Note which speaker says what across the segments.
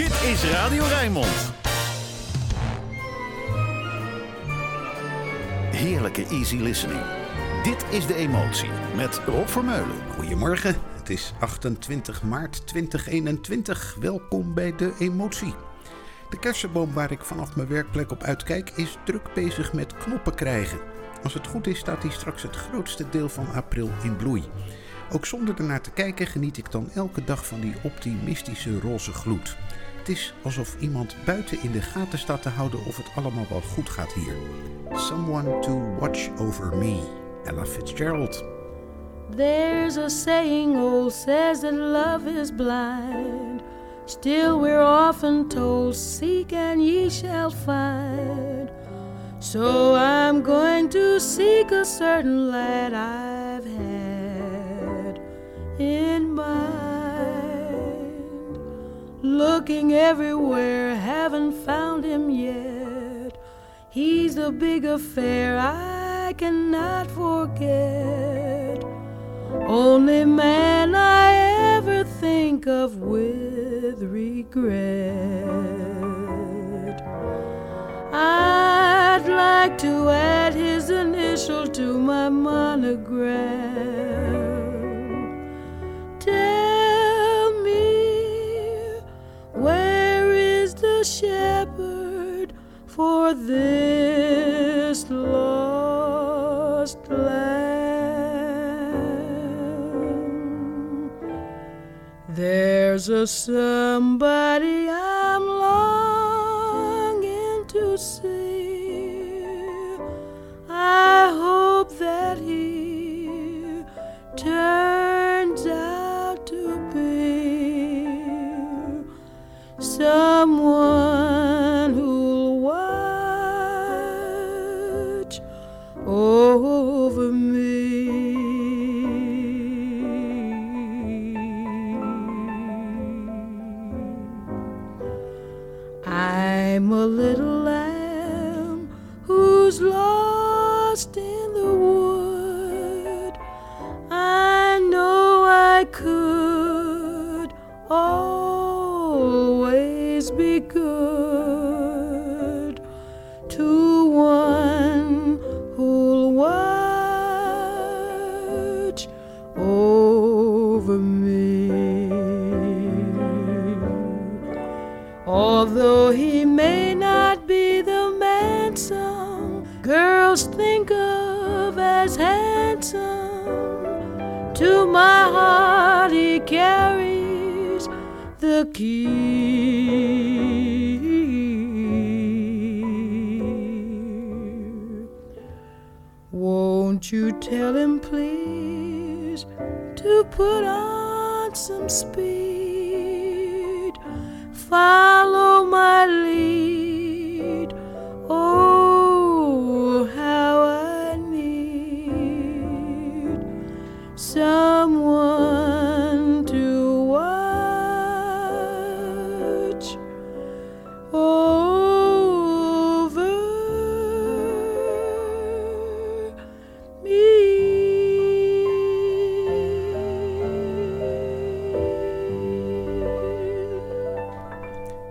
Speaker 1: Dit is Radio Rijnmond. Heerlijke easy listening. Dit is De Emotie met Rob Vermeulen.
Speaker 2: Goedemorgen, het is 28 maart 2021. Welkom bij De Emotie. De kersenboom waar ik vanaf mijn werkplek op uitkijk is druk bezig met knoppen krijgen. Als het goed is staat hij straks het grootste deel van april in bloei. Ook zonder ernaar te kijken geniet ik dan elke dag van die optimistische roze gloed. Is alsof iemand buiten in de gaten staat te houden of het allemaal wel goed gaat hier. Someone to watch over me. Ella Fitzgerald.
Speaker 3: There's a saying old says that love is blind. Still we're often told, seek and ye shall find. So I'm going to seek a certain lad I've had in mind. Looking everywhere, haven't found him yet. He's a big affair I cannot forget. Only man I ever think of with regret. I'd like to add his initial to my monogram. Shepherd for this lost lamb? There's a somebody I'm longing to see.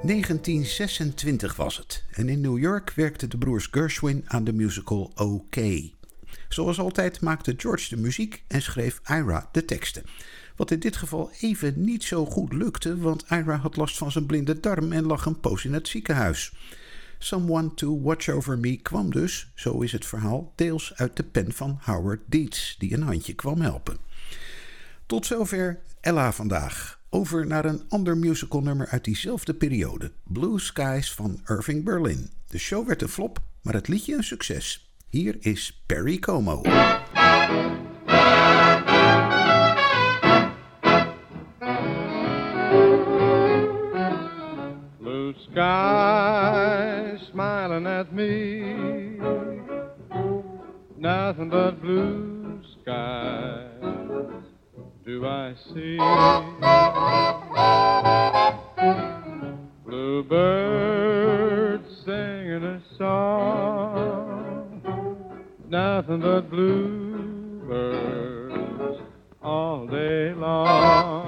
Speaker 2: 1926 was het en in New York werkten de broers Gershwin aan de musical OK. Zoals altijd maakte George de muziek en schreef Ira de teksten. Wat in dit geval even niet zo goed lukte, want Ira had last van zijn blinde darm en lag een poos in het ziekenhuis. Someone to Watch Over Me kwam dus, zo is het verhaal, deels uit de pen van Howard Dietz, die een handje kwam helpen. Tot zover Ella vandaag. Over naar een ander musicalnummer uit diezelfde periode, Blue Skies van Irving Berlin. De show werd een flop, maar het liedje een succes. Hier is Perry Como.
Speaker 4: Blue sky smiling at me. Nothing but blue skies do I see? Bluebirds singing a song, nothing but bluebirds all day long.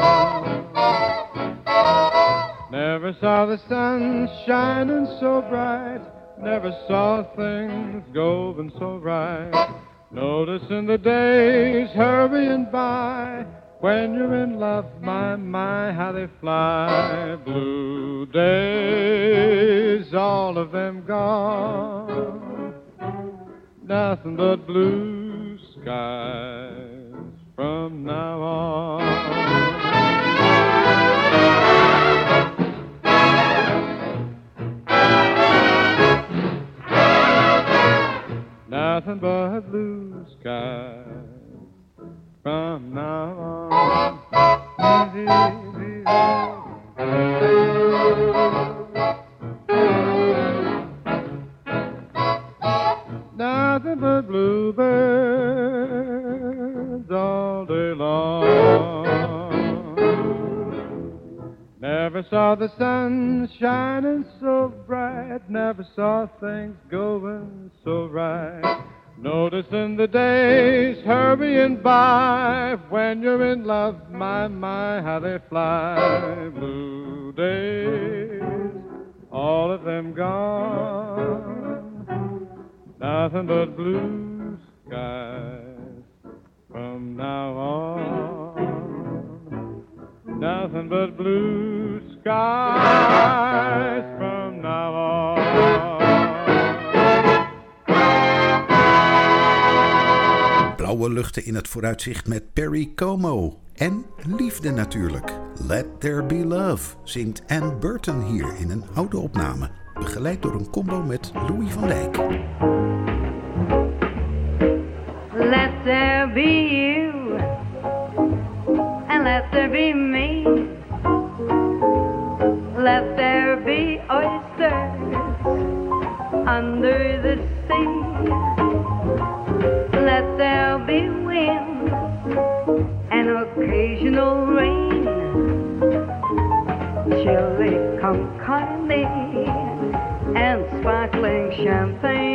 Speaker 4: Never saw the sun shining so bright, never saw things going so right. Noticing the days hurrying by when you're in love, my, my, how they fly. Blue days, all of them gone. Nothing but blue skies.
Speaker 2: vooruitzicht met Perry Como. En liefde natuurlijk. Let There Be Love zingt Anne Burton hier in een oude opname, begeleid door een combo met Louis van Dijk.
Speaker 5: Let there be you and let there be me. chili con carne and sparkling champagne.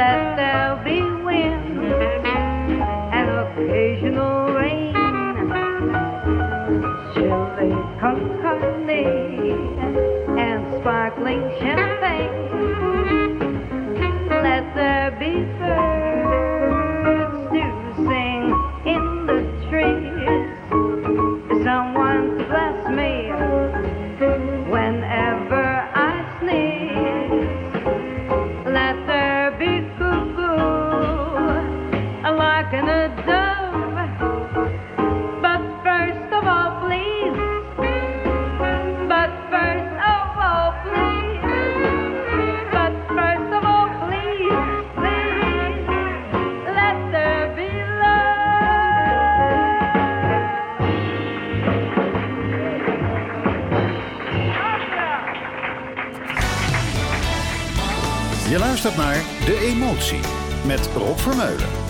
Speaker 5: there'll be wind and occasional rain. Chilly con and sparkling champagne.
Speaker 1: Met Rob Vermeulen.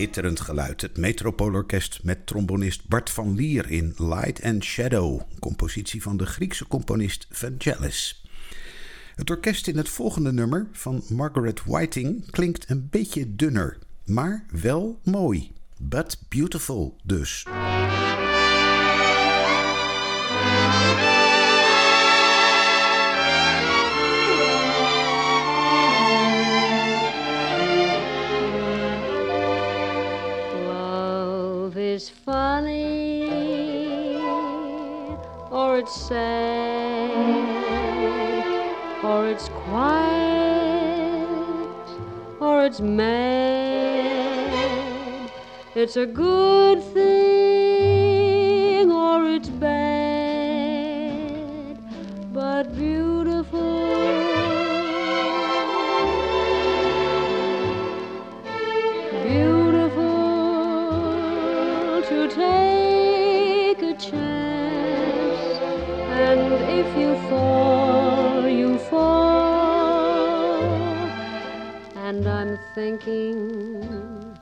Speaker 2: Schitterend geluid. Het Metropoolorkest met trombonist Bart van Lier in Light and Shadow, compositie van de Griekse componist Vangelis. Het orkest in het volgende nummer van Margaret Whiting klinkt een beetje dunner, maar wel mooi. But beautiful dus.
Speaker 3: or it's quiet, or
Speaker 6: it's mad. It's a good thinking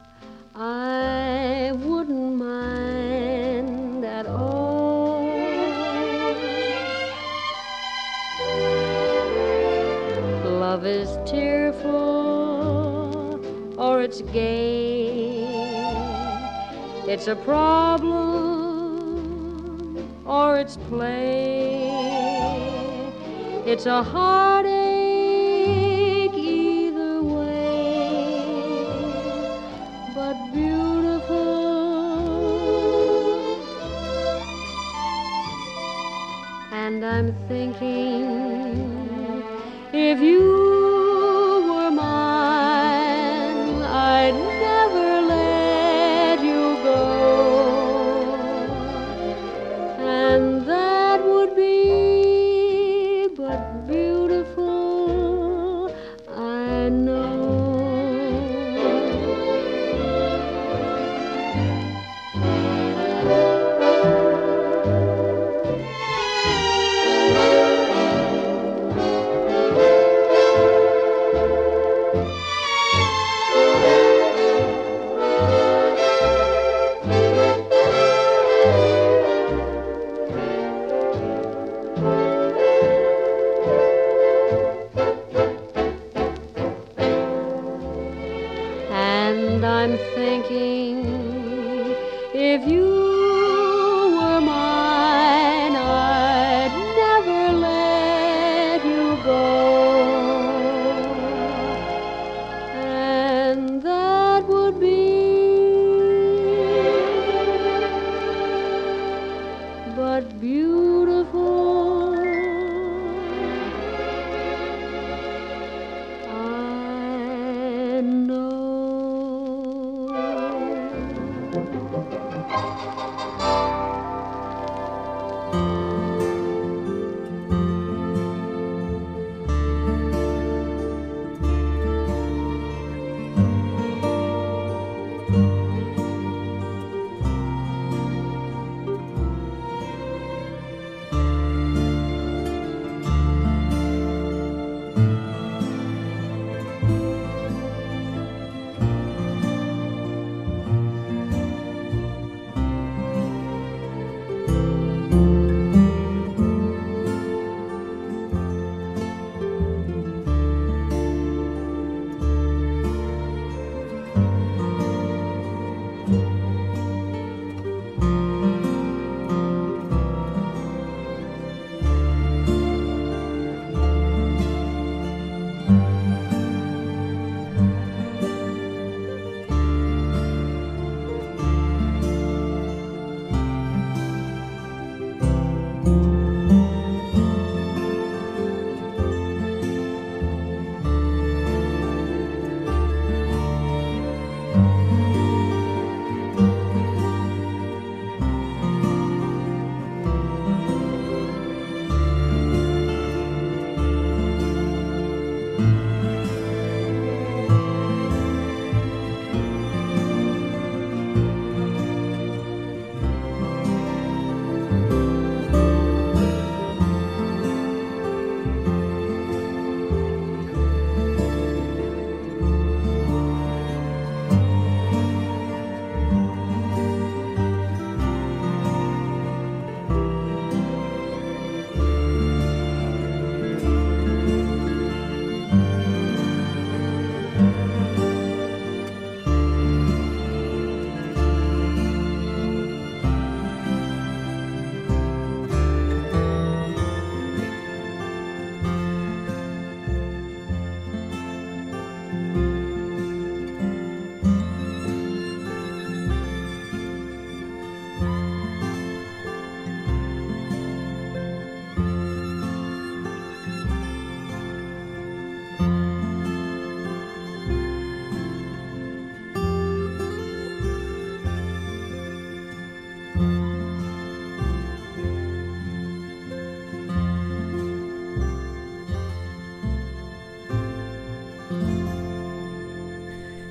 Speaker 6: I wouldn't mind at all. Love is tearful or it's gay. It's a problem or it's play. It's a heart thinking. If you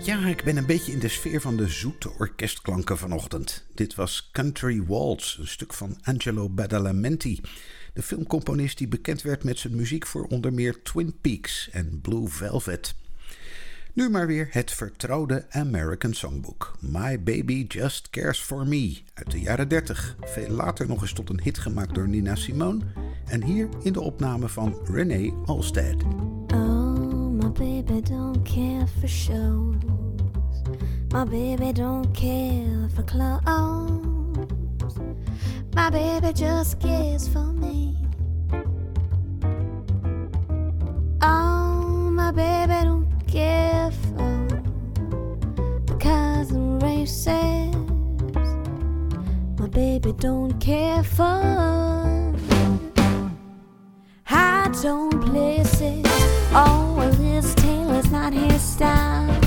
Speaker 2: Ja, ik ben een beetje in de sfeer van de zoete orkestklanken vanochtend. Dit was Country Waltz, een stuk van Angelo Badalamenti. De filmcomponist die bekend werd met zijn muziek voor onder meer Twin Peaks en Blue Velvet. Nu maar weer het vertrouwde American Songbook. My Baby Just Cares For Me uit de jaren 30. Veel later nog eens tot een hit gemaakt door Nina Simone. En hier in de opname van Renee Alstead.
Speaker 7: My baby don't care for shows. My baby don't care for clothes. My baby just cares for me. Oh, my baby don't care for the cars and races. My baby don't care for high tone places. Oh, well, his tail is not his style.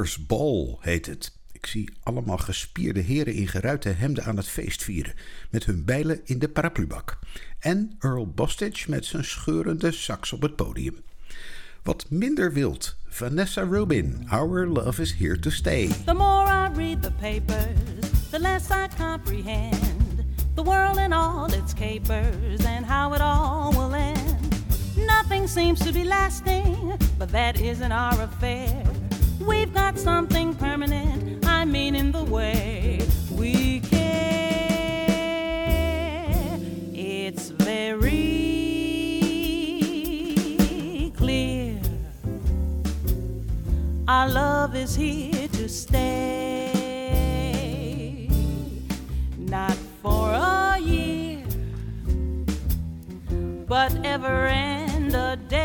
Speaker 2: Choppers Ball heet het. Ik zie allemaal gespierde heren in geruite hemden aan het feest vieren, met hun bijlen in de paraplubak. En Earl Bostitch met zijn scheurende sax op het podium. Wat minder wild, Vanessa Rubin, Our Love is Here to Stay.
Speaker 8: The more I read the papers, the less I comprehend the world and all its capers and how it all will end. Nothing seems to be lasting, but that isn't our affair. We've got something permanent, I mean, in the way we care. It's very clear. Our love is here to stay. Not for a year, but ever and a day.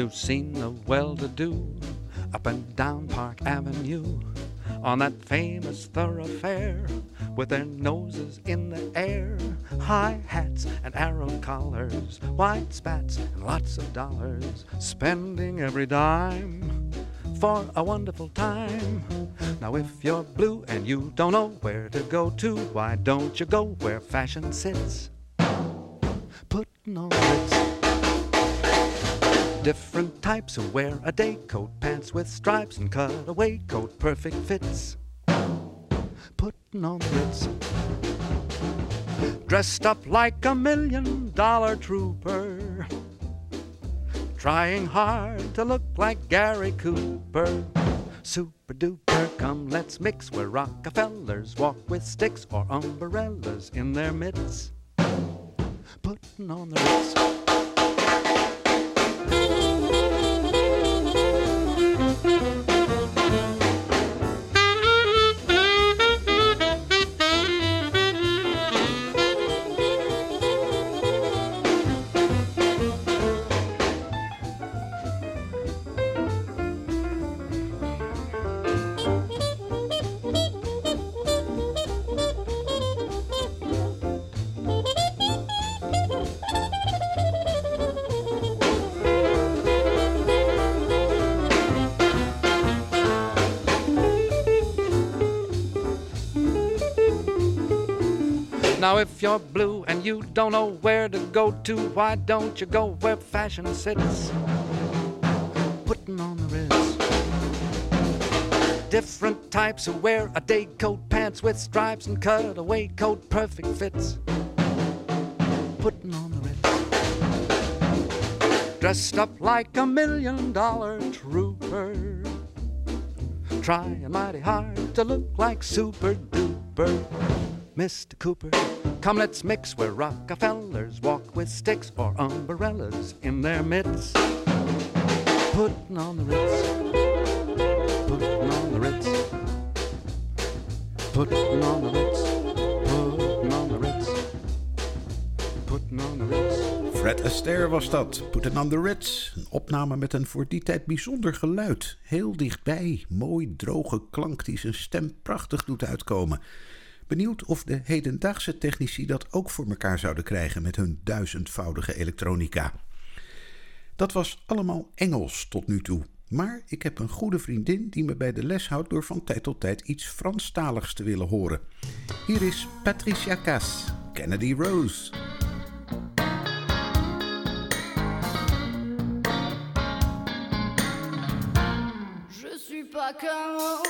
Speaker 9: Have seen the well-to-do up and down Park Avenue on that famous thoroughfare with their noses in the air, high hats and arrow collars, white spats and lots of dollars, spending every dime for a wonderful time. Now, if you're blue and you don't know where to go to, why don't you go where fashion sits? Putting on Ritz. Different types who wear a day coat, pants with stripes, and cutaway coat, perfect fits. Putting on the Ritz. Dressed up like a million dollar trooper. Trying hard to look like Gary Cooper. Super duper, come let's mix where Rockefellers walk with sticks or umbrellas in their mitts. putting on the Ritz. If you're blue and you don't know where to go to, why don't you go where fashion sits? Putting on the Ritz. Different types who wear a day coat, pants with stripes and cutaway coat, perfect fits. Putting on the Ritz. Dressed up like a million dollar trooper. Trying mighty hard to look like super duper. Mr. Cooper, come let's mix where Rockefellers walk with sticks or umbrellas in their mitts. Putting on the Ritz. Putting on the Ritz. Putting on the Ritz. Putting on the Ritz. Putting on the Ritz.
Speaker 2: Fred Astaire was dat. Put it on the Ritz. Een opname met een voor die tijd bijzonder geluid. Heel dichtbij. Mooi droge klank die zijn stem prachtig doet uitkomen. Benieuwd of de hedendaagse technici dat ook voor elkaar zouden krijgen met hun duizendvoudige elektronica. Dat was allemaal Engels tot nu toe. Maar ik heb een goede vriendin die me bij de les houdt door van tijd tot tijd iets Franstaligs te willen horen. Hier is Patricia Cass, Kennedy Rose.
Speaker 10: Je suis pas comme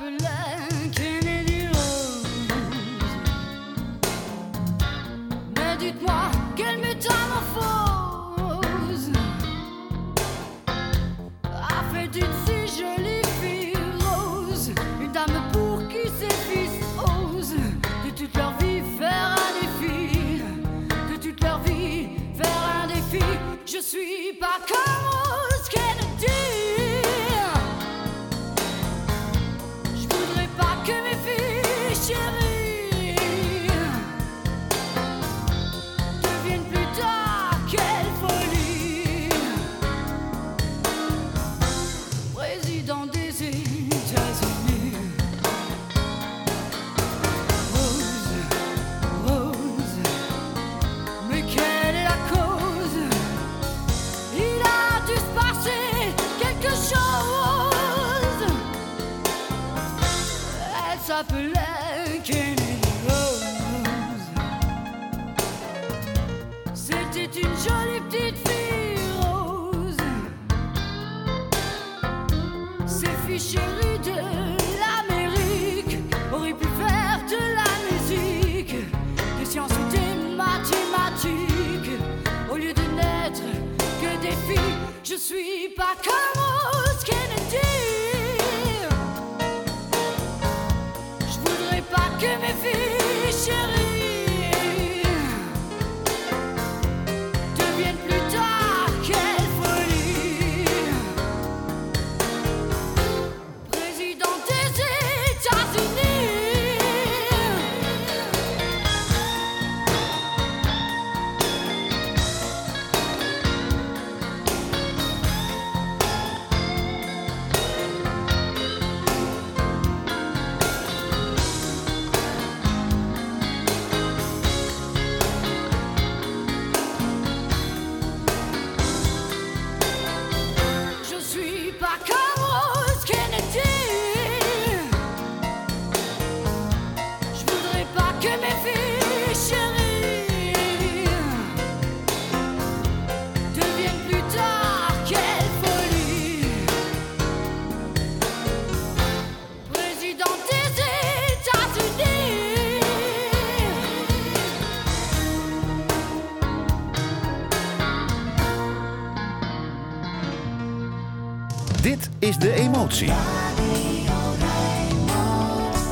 Speaker 10: elle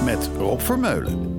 Speaker 1: Met Rob Vermeulen.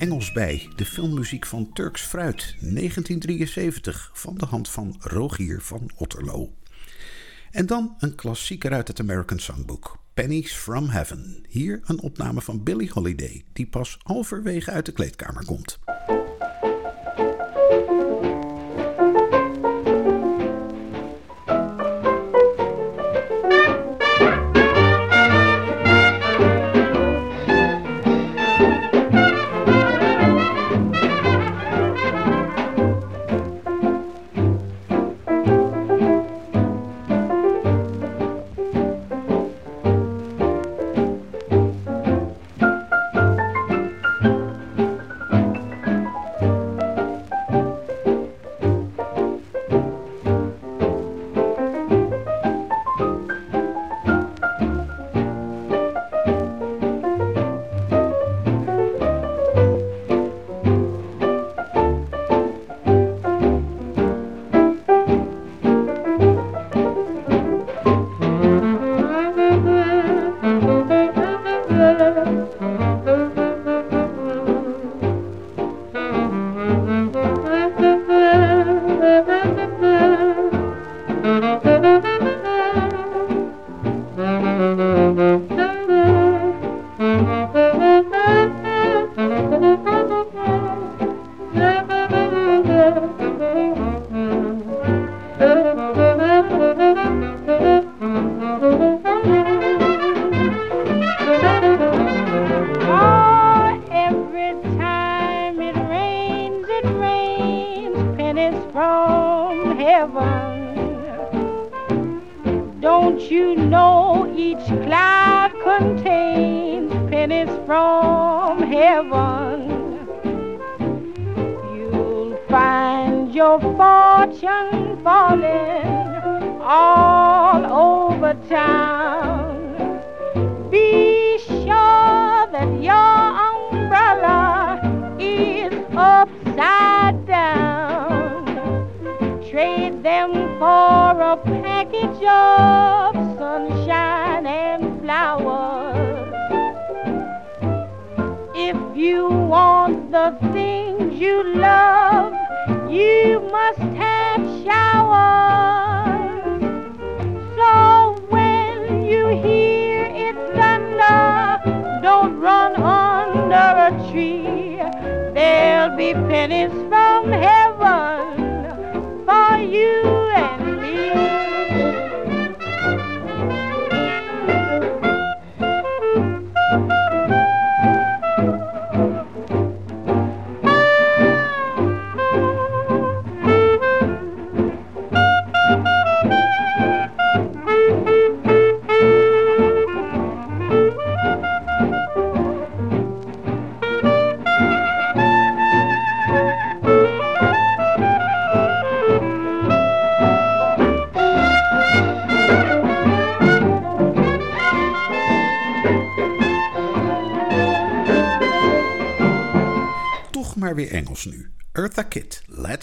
Speaker 2: Engels bij. De filmmuziek van Turks Fruit, 1973, van de hand van Rogier van Otterlo. En dan een klassieker uit het American Songbook, Pennies from Heaven. Hier een opname van Billie Holiday, die pas halverwege uit de kleedkamer komt.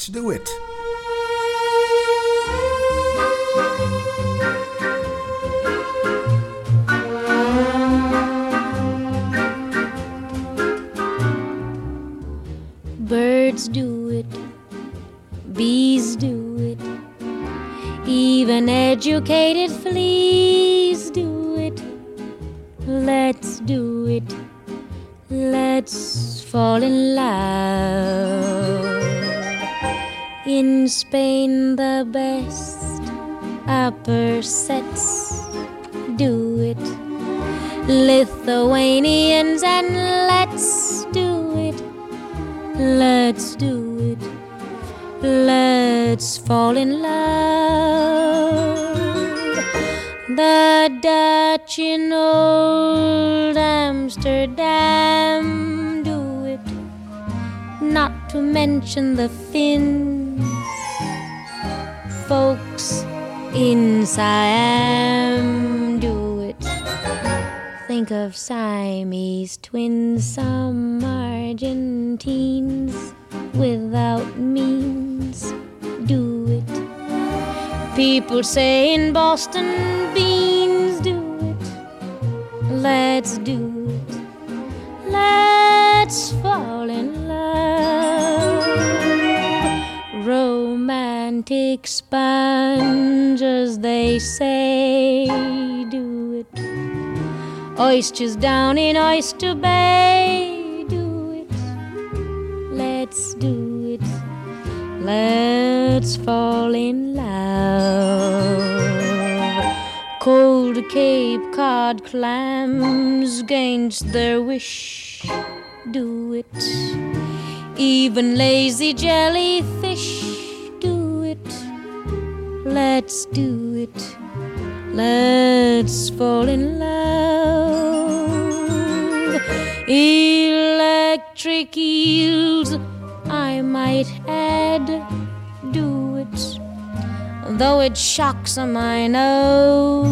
Speaker 2: Do it.
Speaker 6: Mention the Finns. Folks in Siam do it. Think of Siamese twins, some Argentines without means do it. People say in Boston, beans do it. Let's do it. Let's fall in love. Romantic sponges, they say, do it. Oysters down in Oyster Bay, do it. Let's do it. Let's fall in love. Cold Cape Cod clams against their wish, do it. Even lazy jellyfish. Let's do it. Let's fall in love. Electric eels, I might add, do it. Though it shocks them, I know.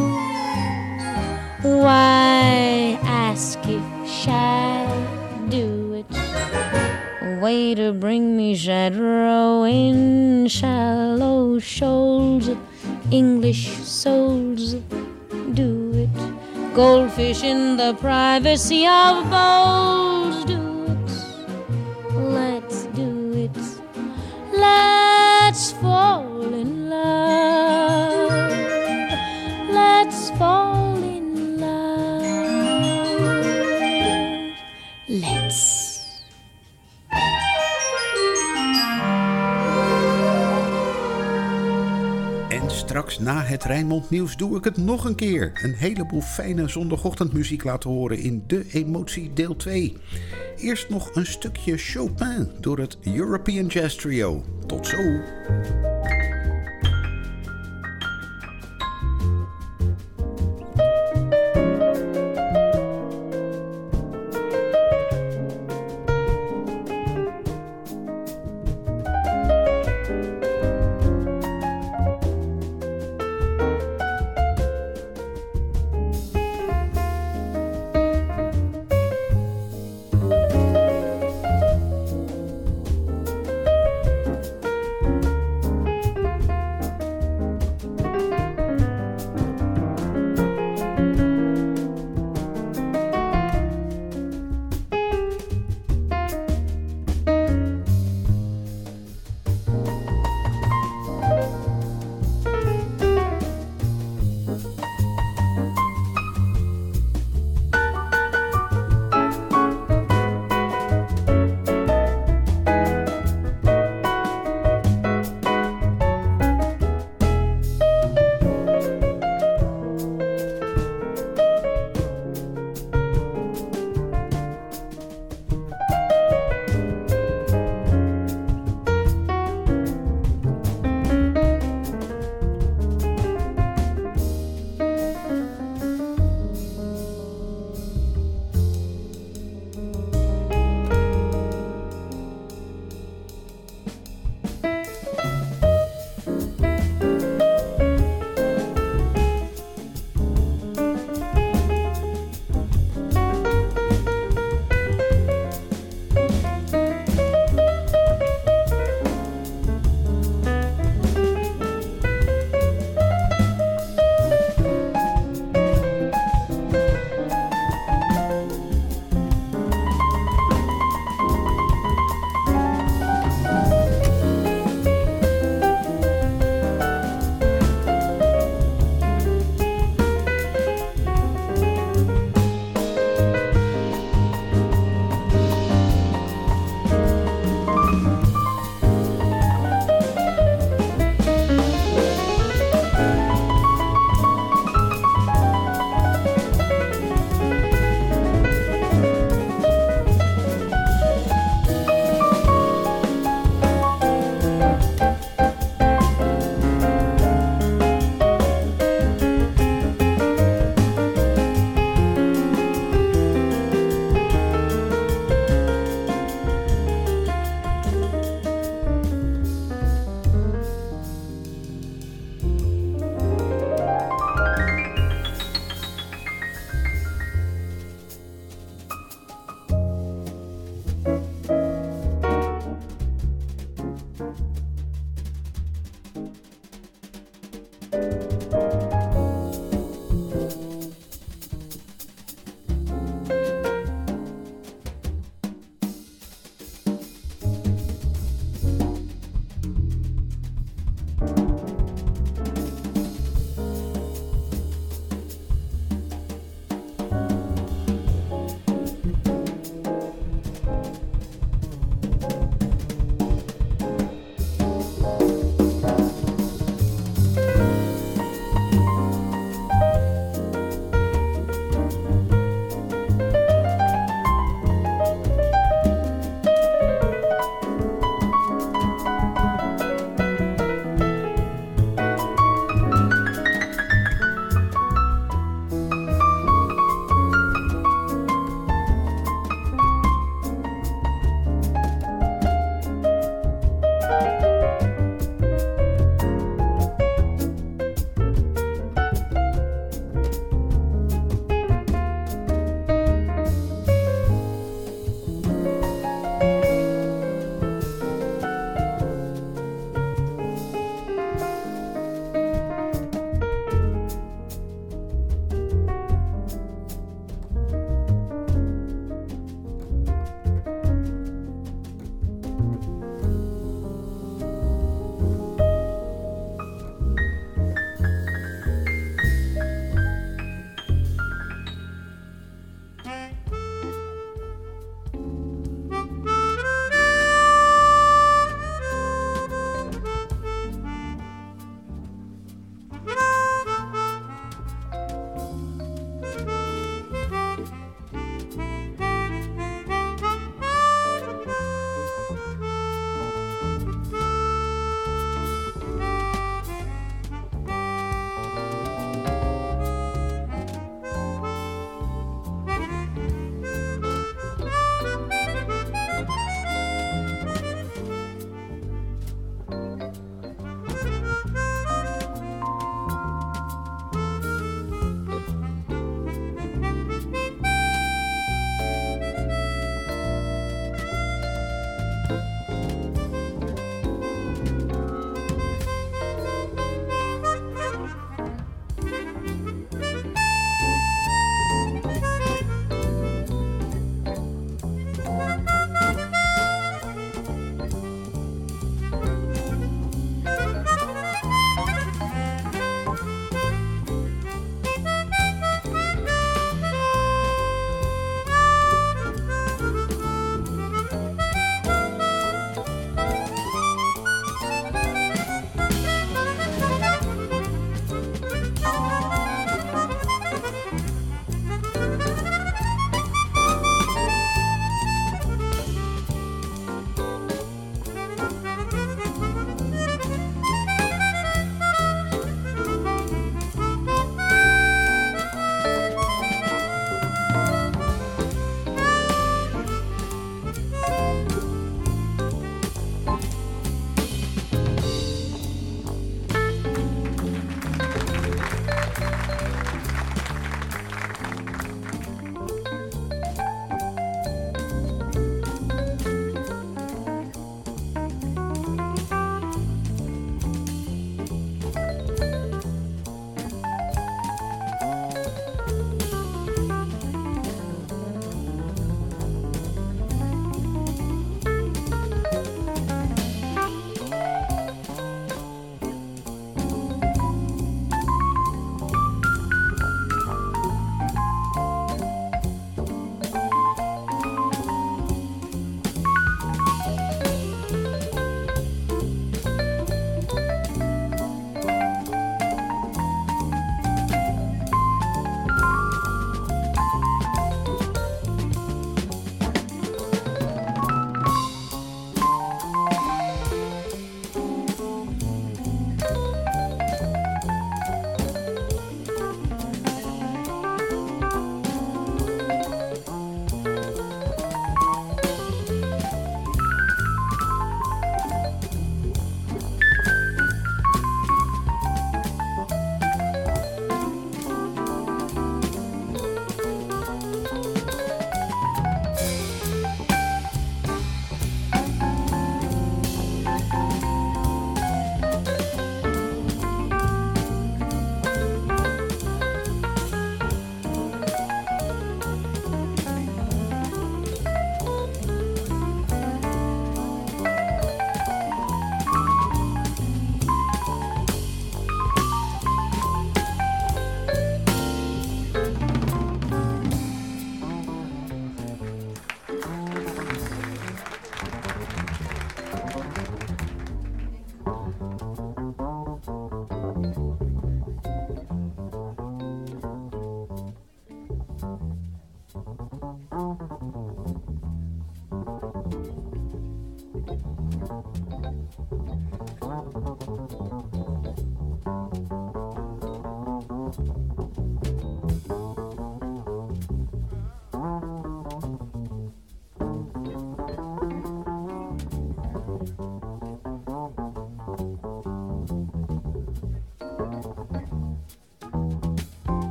Speaker 6: Why ask if shall do? Way to bring me shad row in shallow shoals. English souls do it. Goldfish in the privacy of bowls do it. Let's do it. Let's fall in love. Let's fall
Speaker 2: straks na het Rijnmond Nieuws doe ik het nog een keer. Een heleboel fijne zondagochtendmuziek laten horen in De Emotie deel 2. Eerst nog een stukje Chopin door het European Jazz Trio. Tot zo!